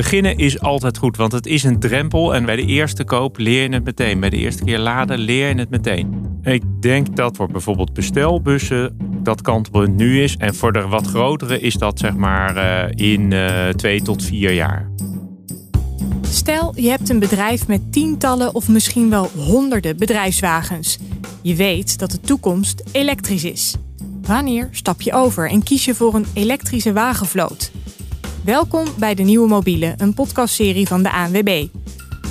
Beginnen is altijd goed, want het is een drempel. En bij de eerste koop leer je het meteen. Bij de eerste keer laden leer je het meteen. Ik denk dat voor bijvoorbeeld bestelbussen dat kantelpunt nu is. En voor de wat grotere is dat zeg maar eh, in uh, twee tot vier jaar. Stel, je hebt een bedrijf met tientallen of misschien wel honderden bedrijfswagens. Je weet dat de toekomst elektrisch is. Wanneer stap je over en kies je voor een elektrische wagenvloot? Welkom bij de Nieuwe Mobiele, een podcastserie van de ANWB.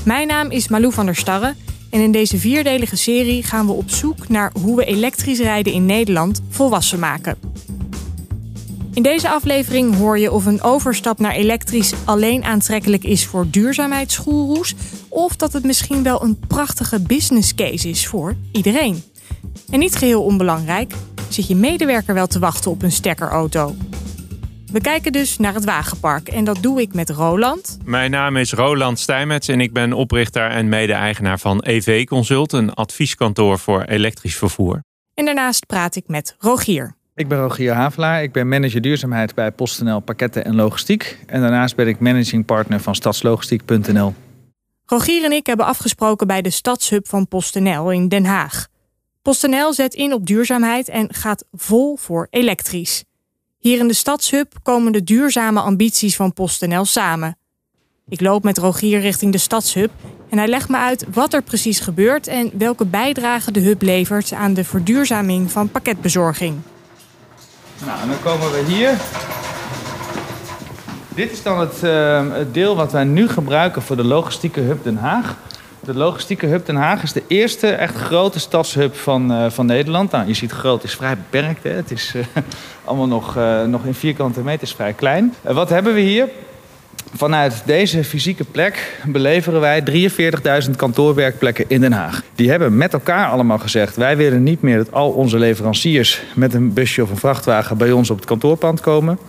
Mijn naam is Malou van der Starre en in deze vierdelige serie gaan we op zoek naar hoe we elektrisch rijden in Nederland volwassen maken. In deze aflevering hoor je of een overstap naar elektrisch alleen aantrekkelijk is voor duurzaamheidsgoeroes of dat het misschien wel een prachtige business case is voor iedereen. En niet geheel onbelangrijk, zit je medewerker wel te wachten op een stekkerauto. We kijken dus naar het wagenpark en dat doe ik met Roland. Mijn naam is Roland Stijmets en ik ben oprichter en mede-eigenaar van EV Consult, een advieskantoor voor elektrisch vervoer. En daarnaast praat ik met Rogier. Ik ben Rogier Havelaar, ik ben manager duurzaamheid bij PostNL Pakketten en Logistiek. En daarnaast ben ik managing partner van stadslogistiek.nl. Rogier en ik hebben afgesproken bij de stadshub van PostNL in Den Haag. PostNL zet in op duurzaamheid en gaat vol voor elektrisch. Hier in de stadshub komen de duurzame ambities van PostNL samen. Ik loop met Rogier richting de stadshub en hij legt me uit wat er precies gebeurt en welke bijdrage de hub levert aan de verduurzaming van pakketbezorging. Nou, en dan komen we hier. Dit is dan het, uh, het deel wat wij nu gebruiken voor de logistieke hub Den Haag. De logistieke hub Den Haag is de eerste echt grote stadshub van, uh, van Nederland. Nou, je ziet groot is vrij beperkt. Hè? Het is uh, allemaal nog, uh, nog in vierkante meters vrij klein. wat hebben we hier? Vanuit deze fysieke plek beleveren wij 43.000 kantoorwerkplekken in Den Haag. Die hebben met elkaar allemaal gezegd: wij willen niet meer dat al onze leveranciers met een busje of een vrachtwagen bij ons op het kantoorpand komen.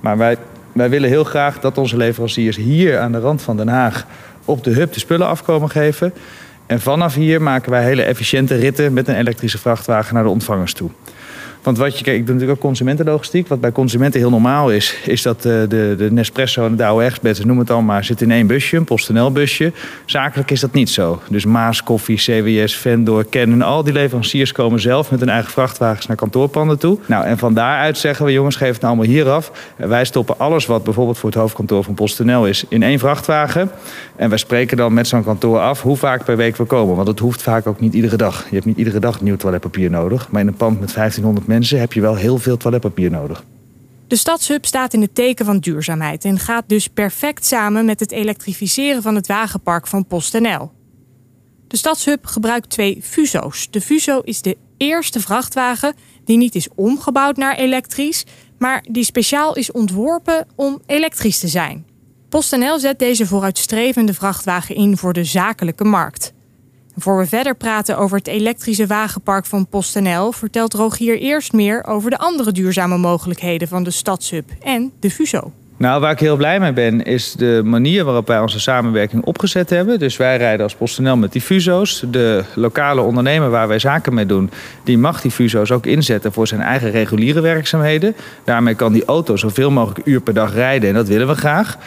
Maar wij, wij willen heel graag dat onze leveranciers hier aan de rand van Den Haag op de hub de spullen afkomen geven. En vanaf hier maken wij hele efficiënte ritten met een elektrische vrachtwagen naar de ontvangers toe. Want wat je, kijk, ik doe natuurlijk ook consumentenlogistiek. Wat bij consumenten heel normaal is, is dat de, eh, de, de Nespresso en de Douwe Egberts, noem het allemaal, zit in één busje, een PostNL busje. Zakelijk is dat niet zo. Dus Maas, Koffie, CWS, Vendor, Canon, al die leveranciers komen zelf met hun eigen vrachtwagens naar kantoorpanden toe. Nou, en van daaruit zeggen we, jongens, geef het nou allemaal hier af. Wij stoppen alles wat bijvoorbeeld voor het hoofdkantoor van PostNL is, in één vrachtwagen. En wij spreken dan met zo'n kantoor af hoe vaak per week we komen. Want het hoeft vaak ook niet iedere dag. Je hebt niet iedere dag nieuw toiletpapier nodig. Maar in een pand met 1500 mensen heb je wel heel veel toiletpapier nodig. De stadshub staat in het teken van duurzaamheid en gaat dus perfect samen met het elektrificeren van het wagenpark van PostNL. De stadshub gebruikt twee Fuso's. De Fuso is de eerste vrachtwagen die niet is omgebouwd naar elektrisch, maar die speciaal is ontworpen om elektrisch te zijn. PostNL zet deze vooruitstrevende vrachtwagen in voor de zakelijke markt. Voor we verder praten over het elektrische wagenpark van PostNL, vertelt Rogier eerst meer over de andere duurzame mogelijkheden van de stadshub en de Fuso. Nou, waar ik heel blij mee ben, is de manier waarop wij onze samenwerking opgezet hebben. Dus wij rijden als PostNL met die fuso's. De lokale ondernemer waar wij zaken mee doen, die mag die fuso's ook inzetten voor zijn eigen reguliere werkzaamheden. Daarmee kan die auto zoveel mogelijk uur per dag rijden en dat willen we graag.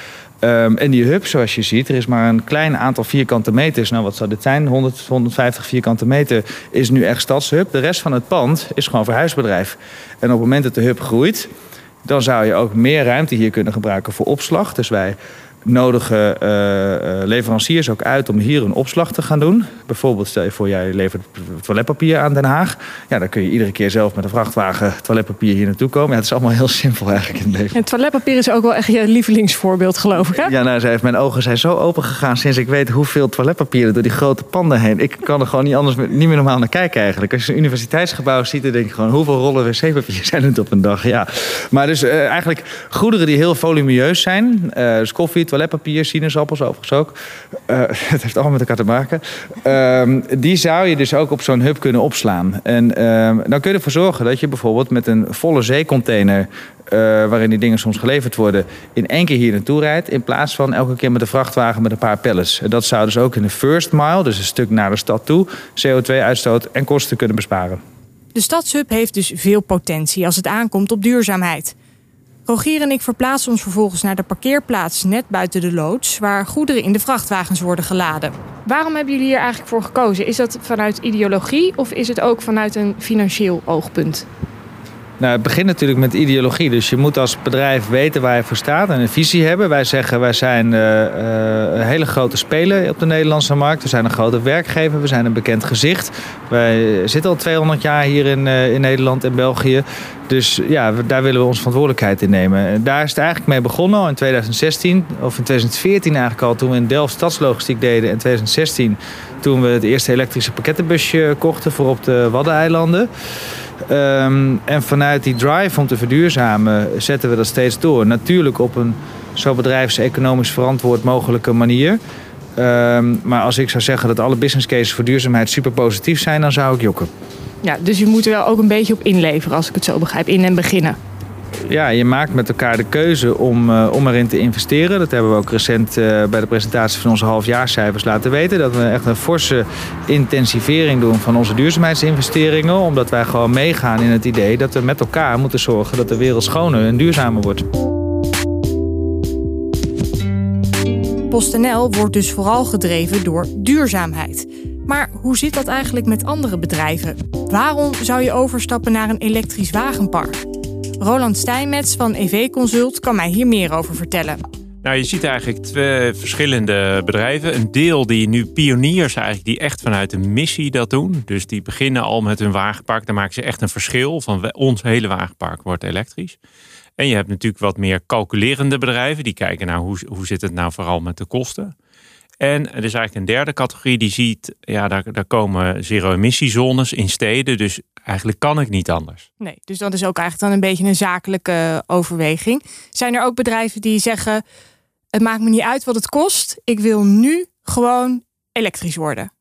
Um, en die hub, zoals je ziet, er is maar een klein aantal vierkante meters. Nou, wat zou dit zijn? 100, 150 vierkante meter is nu echt stadshub. De rest van het pand is gewoon verhuisbedrijf. En op het moment dat de hub groeit, dan zou je ook meer ruimte hier kunnen gebruiken voor opslag. Dus wij nodigen uh, leveranciers ook uit om hier een opslag te gaan doen. Bijvoorbeeld stel je voor jij levert toiletpapier aan Den Haag. Ja, dan kun je iedere keer zelf met een vrachtwagen toiletpapier hier naartoe komen. Ja, het is allemaal heel simpel eigenlijk in het leven. En toiletpapier is ook wel echt je lievelingsvoorbeeld geloof ik hè? Ja, nou, heeft, mijn ogen zijn zo open gegaan sinds ik weet hoeveel toiletpapieren door die grote panden heen. Ik kan er gewoon niet anders niet meer normaal naar kijken eigenlijk. Als je een universiteitsgebouw ziet, dan denk je gewoon hoeveel rollen wc-papier zijn het op een dag. Ja. Maar dus uh, eigenlijk goederen die heel volumineus zijn. Uh, dus koffie, toiletpapier, sinaasappels overigens ook. Uh, het heeft allemaal met elkaar te maken. Uh, die zou je dus ook op zo'n hub kunnen opslaan. En uh, dan kun je ervoor zorgen dat je bijvoorbeeld met een volle zeecontainer... Uh, waarin die dingen soms geleverd worden, in één keer hier naartoe rijdt... in plaats van elke keer met een vrachtwagen met een paar pallets. En dat zou dus ook in de first mile, dus een stuk naar de stad toe... CO2-uitstoot en kosten kunnen besparen. De stadshub heeft dus veel potentie als het aankomt op duurzaamheid. Rogier en ik verplaatsen ons vervolgens naar de parkeerplaats net buiten de loods, waar goederen in de vrachtwagens worden geladen. Waarom hebben jullie hier eigenlijk voor gekozen? Is dat vanuit ideologie of is het ook vanuit een financieel oogpunt? Nou, het begint natuurlijk met ideologie. Dus je moet als bedrijf weten waar je voor staat en een visie hebben. Wij zeggen, wij zijn uh, een hele grote speler op de Nederlandse markt. We zijn een grote werkgever, we zijn een bekend gezicht. Wij zitten al 200 jaar hier in, uh, in Nederland en België. Dus ja, daar willen we onze verantwoordelijkheid in nemen. En daar is het eigenlijk mee begonnen in 2016. Of in 2014 eigenlijk al, toen we in Delft stadslogistiek deden. In 2016 toen we het eerste elektrische pakkettenbusje kochten voor op de Waddeneilanden. Um, en vanuit die drive om te verduurzamen zetten we dat steeds door. Natuurlijk op een zo bedrijfseconomisch verantwoord mogelijke manier. Um, maar als ik zou zeggen dat alle business cases voor duurzaamheid super positief zijn, dan zou ik jokken. Ja, dus je moet er wel ook een beetje op inleveren, als ik het zo begrijp, in en beginnen ja, je maakt met elkaar de keuze om, uh, om erin te investeren. Dat hebben we ook recent uh, bij de presentatie van onze halfjaarcijfers laten weten. Dat we echt een forse intensivering doen van onze duurzaamheidsinvesteringen. Omdat wij gewoon meegaan in het idee dat we met elkaar moeten zorgen dat de wereld schoner en duurzamer wordt. PostNL wordt dus vooral gedreven door duurzaamheid. Maar hoe zit dat eigenlijk met andere bedrijven? Waarom zou je overstappen naar een elektrisch wagenpark? Roland Stijnmets van EV Consult kan mij hier meer over vertellen. Nou, je ziet eigenlijk twee verschillende bedrijven. Een deel die nu pioniers eigenlijk, die echt vanuit een missie dat doen. Dus die beginnen al met hun wagenpark. Daar maken ze echt een verschil van ons hele wagenpark wordt elektrisch. En je hebt natuurlijk wat meer calculerende bedrijven. Die kijken naar hoe, hoe zit het nou vooral met de kosten. En er is eigenlijk een derde categorie die ziet, ja, daar, daar komen zero-emissiezones in steden. Dus eigenlijk kan ik niet anders. Nee, dus dat is ook eigenlijk dan een beetje een zakelijke overweging. Zijn er ook bedrijven die zeggen: het maakt me niet uit wat het kost, ik wil nu gewoon elektrisch worden?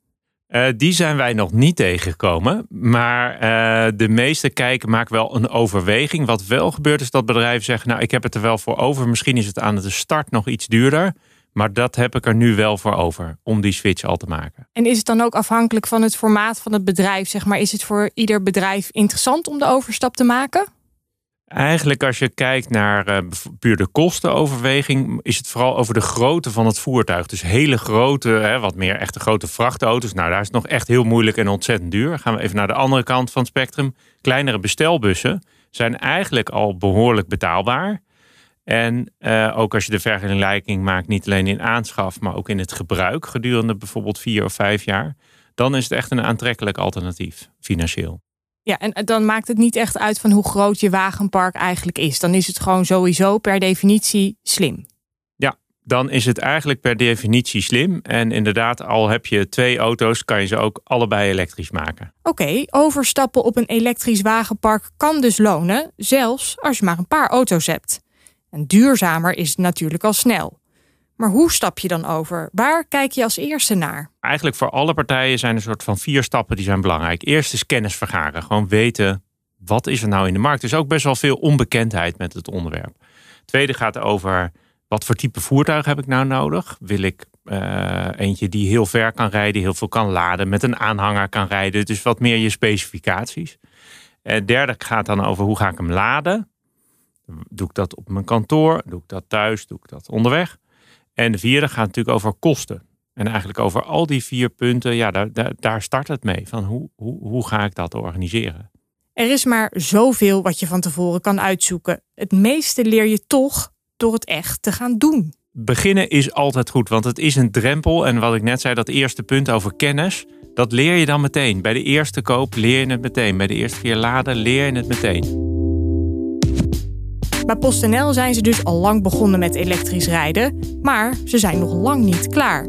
Uh, die zijn wij nog niet tegengekomen. Maar uh, de meeste kijken maken wel een overweging. Wat wel gebeurt is dat bedrijven zeggen: Nou, ik heb het er wel voor over. Misschien is het aan de start nog iets duurder. Maar dat heb ik er nu wel voor over om die switch al te maken. En is het dan ook afhankelijk van het formaat van het bedrijf? Zeg maar, is het voor ieder bedrijf interessant om de overstap te maken? Eigenlijk als je kijkt naar uh, puur de kostenoverweging, is het vooral over de grootte van het voertuig. Dus hele grote, hè, wat meer echte grote vrachtauto's. Nou, daar is het nog echt heel moeilijk en ontzettend duur. Gaan we even naar de andere kant van het spectrum. Kleinere bestelbussen zijn eigenlijk al behoorlijk betaalbaar. En uh, ook als je de vergelijking maakt, niet alleen in aanschaf, maar ook in het gebruik gedurende bijvoorbeeld vier of vijf jaar, dan is het echt een aantrekkelijk alternatief financieel. Ja, en dan maakt het niet echt uit van hoe groot je wagenpark eigenlijk is. Dan is het gewoon sowieso per definitie slim. Ja, dan is het eigenlijk per definitie slim. En inderdaad, al heb je twee auto's, kan je ze ook allebei elektrisch maken. Oké, overstappen op een elektrisch wagenpark kan dus lonen, zelfs als je maar een paar auto's hebt. En duurzamer is het natuurlijk al snel. Maar hoe stap je dan over? Waar kijk je als eerste naar? Eigenlijk voor alle partijen zijn er een soort van vier stappen die zijn belangrijk. Eerst is kennis vergaren. Gewoon weten wat is er nou in de markt. Er is ook best wel veel onbekendheid met het onderwerp. Tweede gaat over wat voor type voertuig heb ik nou nodig? Wil ik uh, eentje die heel ver kan rijden, heel veel kan laden, met een aanhanger kan rijden. Dus wat meer je specificaties. Het derde gaat dan over hoe ga ik hem laden? Doe ik dat op mijn kantoor? Doe ik dat thuis? Doe ik dat onderweg? En de vierde gaat natuurlijk over kosten. En eigenlijk over al die vier punten, ja, daar, daar, daar start het mee. Van hoe, hoe, hoe ga ik dat organiseren? Er is maar zoveel wat je van tevoren kan uitzoeken. Het meeste leer je toch door het echt te gaan doen. Beginnen is altijd goed, want het is een drempel. En wat ik net zei, dat eerste punt over kennis, dat leer je dan meteen. Bij de eerste koop leer je het meteen. Bij de eerste keer laden leer je het meteen. Bij PostNL zijn ze dus al lang begonnen met elektrisch rijden, maar ze zijn nog lang niet klaar.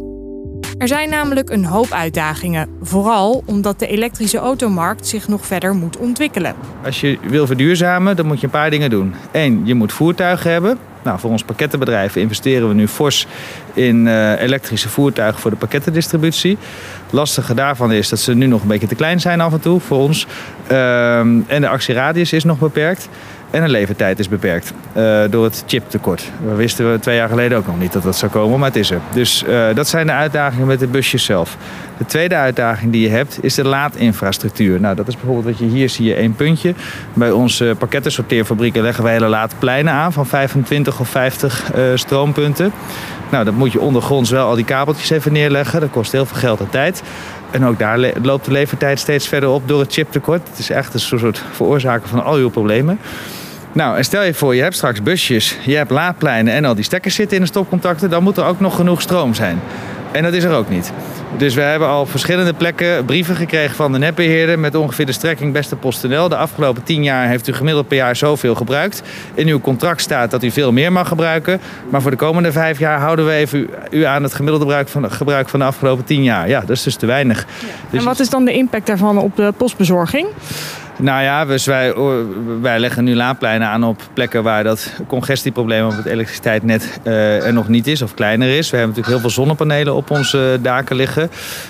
Er zijn namelijk een hoop uitdagingen, vooral omdat de elektrische automarkt zich nog verder moet ontwikkelen. Als je wil verduurzamen, dan moet je een paar dingen doen. Eén, je moet voertuigen hebben. Nou, voor ons pakkettenbedrijf investeren we nu fors in uh, elektrische voertuigen voor de pakkettendistributie. Het lastige daarvan is dat ze nu nog een beetje te klein zijn af en toe voor ons. Uh, en de actieradius is nog beperkt. En de levertijd is beperkt uh, door het chiptekort. We wisten we twee jaar geleden ook nog niet dat dat zou komen, maar het is er. Dus uh, dat zijn de uitdagingen met de busjes zelf. De tweede uitdaging die je hebt is de laadinfrastructuur. Nou, dat is bijvoorbeeld wat je hier zie je één puntje. Bij onze pakkettensorteerfabrieken leggen wij hele laadpleinen aan van 25 of 50 uh, stroompunten. Nou, dat moet je ondergronds wel al die kabeltjes even neerleggen. Dat kost heel veel geld en tijd. En ook daar loopt de levertijd steeds verder op door het chiptekort. Het is echt een soort veroorzaker van al uw problemen. Nou, en stel je voor, je hebt straks busjes, je hebt laadpleinen en al die stekkers zitten in de stopcontacten, dan moet er ook nog genoeg stroom zijn. En dat is er ook niet. Dus we hebben al op verschillende plekken brieven gekregen van de netbeheerder met ongeveer de strekking beste PostNL. De afgelopen tien jaar heeft u gemiddeld per jaar zoveel gebruikt. In uw contract staat dat u veel meer mag gebruiken. Maar voor de komende vijf jaar houden we even u aan het gemiddelde gebruik van, gebruik van de afgelopen tien jaar. Ja, dat is dus te weinig. Dus en wat is dan de impact daarvan op de postbezorging? Nou ja, dus wij, wij leggen nu laadpleinen aan op plekken waar dat congestieprobleem op het elektriciteitsnet uh, er nog niet is of kleiner is. We hebben natuurlijk heel veel zonnepanelen op onze daken liggen.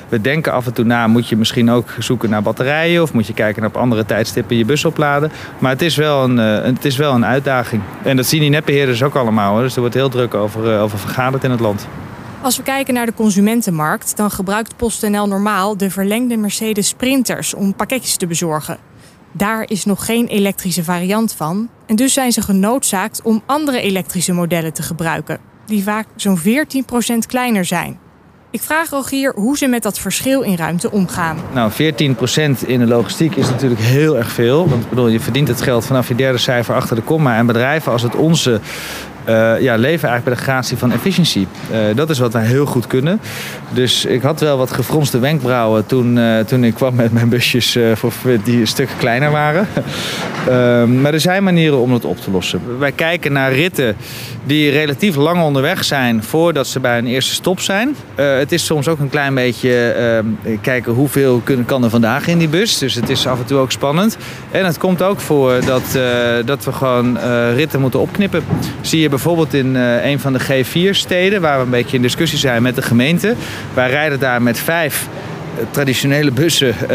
We denken af en toe na, moet je misschien ook zoeken naar batterijen of moet je kijken naar op andere tijdstippen je bus opladen. Maar het is wel een, uh, het is wel een uitdaging. En dat zien die netbeheerders ook allemaal. Hoor. Dus er wordt heel druk over, over vergaderd in het land. Als we kijken naar de consumentenmarkt, dan gebruikt PostNL normaal de verlengde Mercedes Sprinters om pakketjes te bezorgen. Daar is nog geen elektrische variant van. En dus zijn ze genoodzaakt om andere elektrische modellen te gebruiken, die vaak zo'n 14% kleiner zijn. Ik vraag Rogier hoe ze met dat verschil in ruimte omgaan. Nou, 14% in de logistiek is natuurlijk heel erg veel. Want bedoel, je verdient het geld vanaf je derde cijfer achter de komma. En bedrijven als het onze uh, ja, leven eigenlijk bij de gratie van efficiëntie. Uh, dat is wat wij heel goed kunnen. Dus ik had wel wat gefronste wenkbrauwen toen, uh, toen ik kwam met mijn busjes voor, die een stuk kleiner waren. Ehm, maar er zijn manieren om het op te lossen. Wij kijken naar ritten die relatief lang onderweg zijn voordat ze bij een eerste stop zijn. het is soms ook een klein beetje ehm, kijken hoeveel kan er vandaag in die bus. Dus het is af en toe ook spannend. En het komt ook voor dat, dat we gewoon ritten moeten opknippen. Zie je bijvoorbeeld in uh, een van de G4-steden, waar we een beetje in discussie zijn met de gemeente. Wij rijden daar met vijf eh, traditionele bussen uh,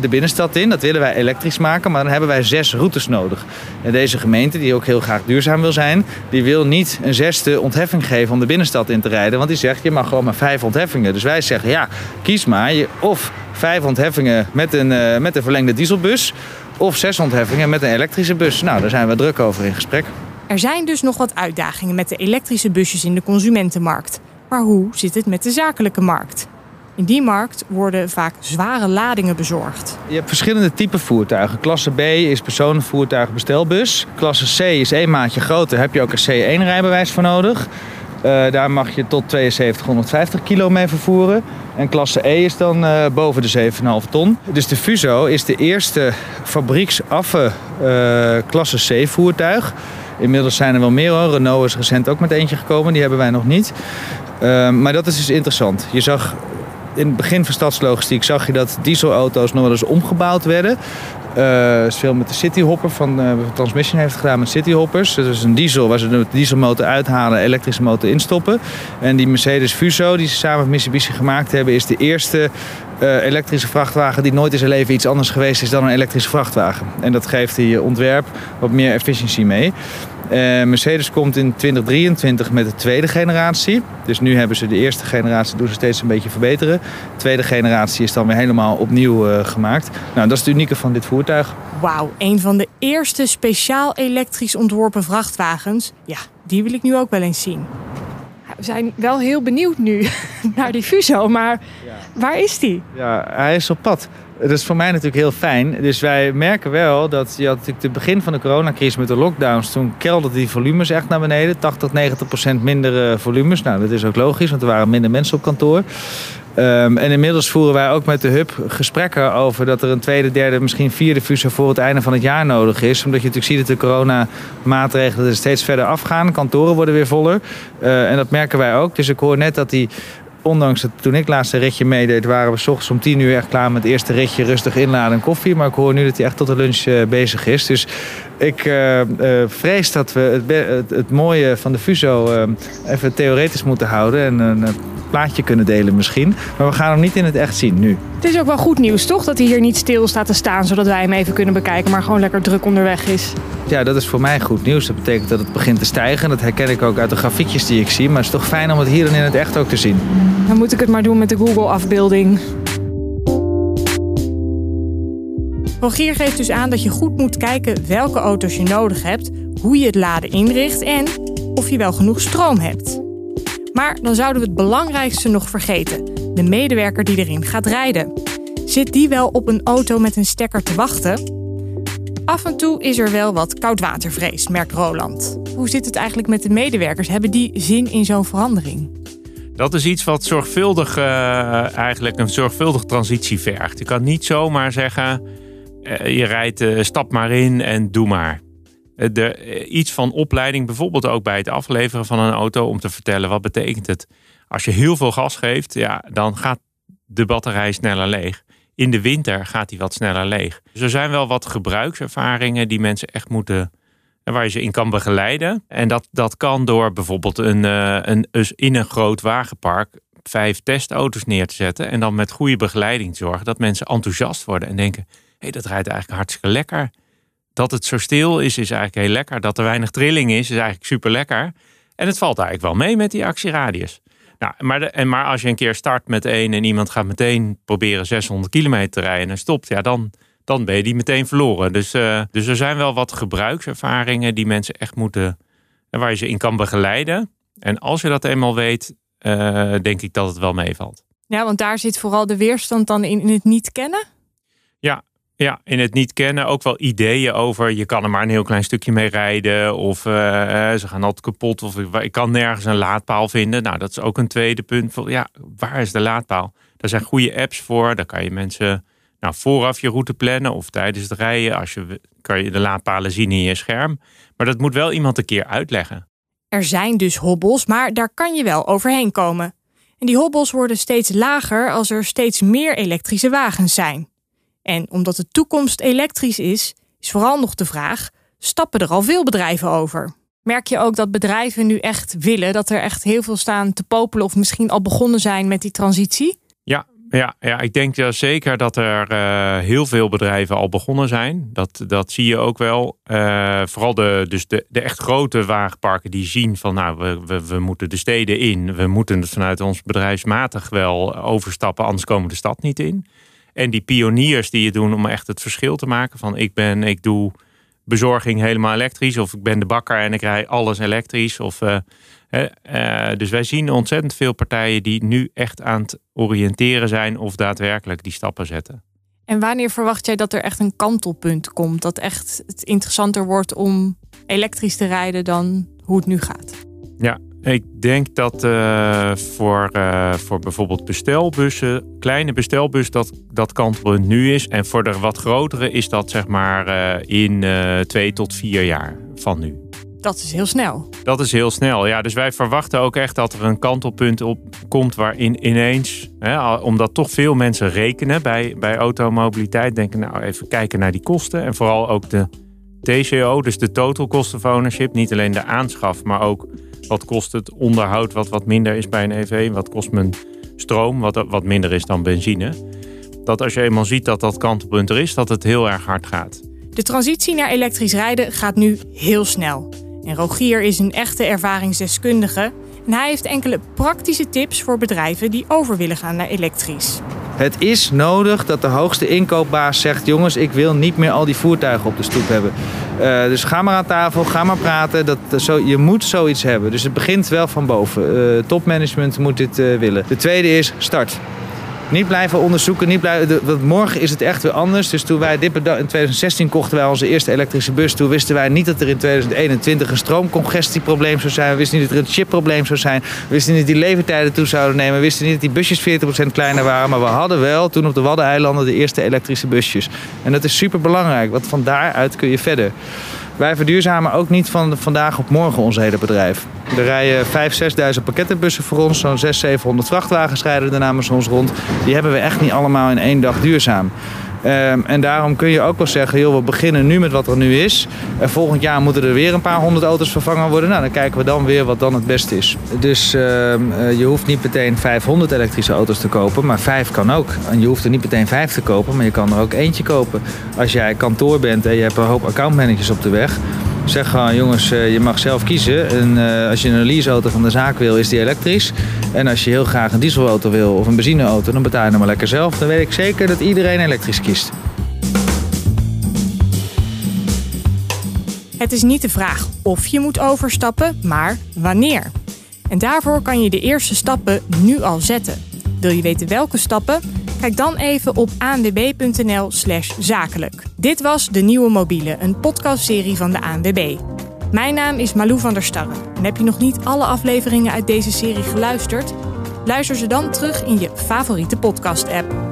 de binnenstad in. Dat willen wij elektrisch maken, maar dan hebben wij zes routes nodig. En deze gemeente, die ook heel graag duurzaam wil zijn, die wil niet een zesde ontheffing geven om de binnenstad in te rijden. Want die zegt, je mag gewoon maar vijf ontheffingen. Dus wij zeggen, ja, kies maar. Je, of vijf ontheffingen met een, met een verlengde dieselbus, of zes ontheffingen met een elektrische bus. Nou, daar zijn we druk over in gesprek. Er zijn dus nog wat uitdagingen met de elektrische busjes in de consumentenmarkt. Maar hoe zit het met de zakelijke markt? In die markt worden vaak zware ladingen bezorgd. Je hebt verschillende typen voertuigen. Klasse B is personenvoertuig bestelbus. Klasse C is één maatje groter. Daar heb je ook een C1-rijbewijs voor nodig. Uh, daar mag je tot 7250 kilo mee vervoeren. En klasse E is dan uh, boven de 7,5 ton. Dus de Fuso is de eerste fabrieksaffe uh, klasse C voertuig. Inmiddels zijn er wel meer hoor. Renault is recent ook met eentje gekomen, die hebben wij nog niet. Uh, maar dat is dus interessant. Je zag in het begin van stadslogistiek zag je dat dieselauto's nog wel eens omgebouwd werden. Uh, is veel met de Cityhopper van uh, Transmission heeft gedaan met Cityhoppers. Dat is een diesel waar ze de dieselmotor uithalen, elektrische motor instoppen. En die Mercedes Fuso die ze samen met Mitsubishi gemaakt hebben, is de eerste uh, elektrische vrachtwagen die nooit in zijn leven iets anders geweest is dan een elektrische vrachtwagen. En dat geeft die ontwerp wat meer efficiëntie mee. Uh, Mercedes komt in 2023 met de tweede generatie. Dus nu hebben ze de eerste generatie, doen ze steeds een beetje verbeteren. De tweede generatie is dan weer helemaal opnieuw uh, gemaakt. Nou, dat is het unieke van dit voertuig. Wauw, een van de eerste speciaal elektrisch ontworpen vrachtwagens. Ja, die wil ik nu ook wel eens zien. We zijn wel heel benieuwd nu naar die Fuso, maar waar is die? Ja, hij is op pad. Dat is voor mij natuurlijk heel fijn. Dus wij merken wel dat je had natuurlijk het begin van de coronacrisis met de lockdowns. Toen kelderden die volumes echt naar beneden. 80, 90 procent minder volumes. Nou, dat is ook logisch, want er waren minder mensen op kantoor. Um, en inmiddels voeren wij ook met de hub gesprekken over dat er een tweede, derde, misschien vierde fusie voor het einde van het jaar nodig is. Omdat je natuurlijk ziet dat de coronamaatregelen er steeds verder afgaan. Kantoren worden weer voller. Uh, en dat merken wij ook. Dus ik hoor net dat die ondanks dat toen ik laatste ritje meedeed, waren we s ochtends om tien uur echt klaar met het eerste ritje rustig inladen en koffie. Maar ik hoor nu dat hij echt tot de lunch uh, bezig is. Dus ik uh, uh, vrees dat we het, het, het, mooie van de Fuso even theoretisch moeten houden. En plaatje kunnen delen misschien. Maar we gaan hem niet in het echt zien nu. Het is ook wel goed nieuws, toch? Dat hij hier niet stil staat te staan, zodat wij hem even kunnen bekijken, maar gewoon lekker druk onderweg is. Ja, dat is voor mij goed nieuws. Dat betekent dat het begint te stijgen. Dat herken ik ook uit de grafiekjes die ik zie. Maar het is toch fijn om het hier en in het echt ook te zien. Dan moet ik het maar doen met de Google-afbeelding. Rogier geeft dus aan dat je goed moet kijken welke auto's je nodig hebt, hoe je het laden inricht en of je wel genoeg stroom hebt. Maar dan zouden we het belangrijkste nog vergeten: de medewerker die erin gaat rijden. Zit die wel op een auto met een stekker te wachten? Af en toe is er wel wat koudwatervrees, merkt Roland. Hoe zit het eigenlijk met de medewerkers? Hebben die zin in zo'n verandering? Dat is iets wat zorgvuldig, uh, eigenlijk een zorgvuldige transitie vergt. Je kan niet zomaar zeggen, uh, je rijdt, uh, stap maar in en doe maar. De, iets van opleiding, bijvoorbeeld ook bij het afleveren van een auto, om te vertellen wat betekent het. Als je heel veel gas geeft, ja, dan gaat de batterij sneller leeg. In de winter gaat die wat sneller leeg. Dus er zijn wel wat gebruikservaringen die mensen echt moeten waar je ze in kan begeleiden. En dat, dat kan door bijvoorbeeld een, een, in een groot wagenpark vijf testauto's neer te zetten. En dan met goede begeleiding te zorgen dat mensen enthousiast worden en denken: hé, hey, dat rijdt eigenlijk hartstikke lekker. Dat het zo stil is, is eigenlijk heel lekker. Dat er weinig trilling is, is eigenlijk super lekker. En het valt eigenlijk wel mee met die actieradius. Nou, maar, de, en maar als je een keer start met één en iemand gaat meteen proberen 600 kilometer te rijden en stopt, ja, dan, dan ben je die meteen verloren. Dus, uh, dus er zijn wel wat gebruikservaringen die mensen echt moeten, waar je ze in kan begeleiden. En als je dat eenmaal weet, uh, denk ik dat het wel meevalt. Ja, want daar zit vooral de weerstand dan in, in het niet kennen? Ja, ja, in het niet kennen ook wel ideeën over. Je kan er maar een heel klein stukje mee rijden. Of uh, ze gaan altijd kapot. Of ik, kan nergens een laadpaal vinden. Nou, dat is ook een tweede punt. Voor, ja, waar is de laadpaal? Daar zijn goede apps voor. Daar kan je mensen nou, vooraf je route plannen. Of tijdens het rijden. Als je, kan je de laadpalen zien in je scherm. Maar dat moet wel iemand een keer uitleggen. Er zijn dus hobbels, maar daar kan je wel overheen komen. En die hobbels worden steeds lager als er steeds meer elektrische wagens zijn. En omdat de toekomst elektrisch is, is vooral nog de vraag: stappen er al veel bedrijven over? Merk je ook dat bedrijven nu echt willen, dat er echt heel veel staan te popelen of misschien al begonnen zijn met die transitie? Ja, ja, ja ik denk ja, zeker dat er uh, heel veel bedrijven al begonnen zijn. Dat, dat zie je ook wel. Uh, vooral de, dus de, de echt grote wagenparken die zien van nou, we, we, we moeten de steden in. We moeten het vanuit ons bedrijfsmatig wel overstappen, anders komen we de stad niet in. En die pioniers die je doen om echt het verschil te maken. Van ik ben, ik doe bezorging helemaal elektrisch. Of ik ben de bakker en ik rij alles elektrisch. Of, uh, uh, dus wij zien ontzettend veel partijen die nu echt aan het oriënteren zijn. Of daadwerkelijk die stappen zetten. En wanneer verwacht jij dat er echt een kantelpunt komt? Dat echt het interessanter wordt om elektrisch te rijden dan hoe het nu gaat? Ja, ik denk dat uh, voor, uh, voor bijvoorbeeld bestelbussen, kleine bestelbus, dat, dat kantelpunt nu is. En voor de wat grotere is dat zeg maar uh, in twee tot vier jaar van nu. Dat is heel snel. Dat is heel snel, ja. Dus wij verwachten ook echt dat er een kantelpunt op komt waarin ineens, hè, omdat toch veel mensen rekenen bij, bij automobiliteit, denken nou even kijken naar die kosten. En vooral ook de TCO, dus de total cost of ownership. Niet alleen de aanschaf, maar ook wat kost het onderhoud wat wat minder is bij een EV? Wat kost mijn stroom wat, wat minder is dan benzine? Dat als je eenmaal ziet dat dat kantelpunt er is, dat het heel erg hard gaat. De transitie naar elektrisch rijden gaat nu heel snel. En Rogier is een echte ervaringsdeskundige. En hij heeft enkele praktische tips voor bedrijven die over willen gaan naar elektrisch. Het is nodig dat de hoogste inkoopbaas zegt: jongens, ik wil niet meer al die voertuigen op de stoep hebben. Uh, dus ga maar aan tafel, ga maar praten. Dat, zo, je moet zoiets hebben. Dus het begint wel van boven. Uh, topmanagement moet dit willen. De tweede is start. Niet blijven onderzoeken. Niet blijven, want morgen is het echt weer anders. Dus toen wij dit in 2016 kochten wij onze eerste elektrische bus. Toen wisten wij niet dat er in 2021 een stroomcongestieprobleem zou zijn. We wisten niet dat er een chipprobleem zou zijn. We wisten niet dat die levertijden toe zouden nemen. We wisten niet dat die busjes 40% kleiner waren. Maar we hadden wel toen op de Waddeneilanden de eerste elektrische busjes. En dat is super belangrijk. Want van daaruit kun je verder. Wij verduurzamen ook niet van vandaag op morgen ons hele bedrijf. Er rijden 5.000, 6.000 pakkettenbussen voor ons. Zo'n 600, 700 vrachtwagens rijden er namens ons rond. Die hebben we echt niet allemaal in één dag duurzaam. Ehm, en daarom kun je ook wel zeggen, joh, we beginnen nu met wat er nu is. En volgend jaar moeten er weer een paar honderd auto's vervangen worden. Nou, dan kijken we dan weer wat dan het beste is. Dus ehm, eh, je hoeft niet meteen 500 elektrische auto's te kopen, maar vijf kan ook. En je hoeft er niet meteen vijf te kopen, maar je kan er ook eentje kopen. Als jij kantoor bent en je hebt een hoop accountmanagers op de weg zeg gewoon, jongens, eh, je mag zelf kiezen. En uh, als je een leaseauto van de zaak wil, is die elektrisch. En als je heel graag een dieselauto wil of een benzineauto, dan betaal je hem maar lekker zelf. Dan weet ik zeker dat iedereen elektrisch kiest. Het is niet de vraag of je moet overstappen, maar wanneer. En daarvoor kan je de eerste stappen nu al zetten. Wil je weten welke stappen? Kijk dan even op aanwb.nl/slash zakelijk. Dit was De Nieuwe Mobiele, een podcastserie van de ANWB. Mijn naam is Malou van der Starren. En heb je nog niet alle afleveringen uit deze serie geluisterd? Luister ze dan terug in je favoriete podcast-app.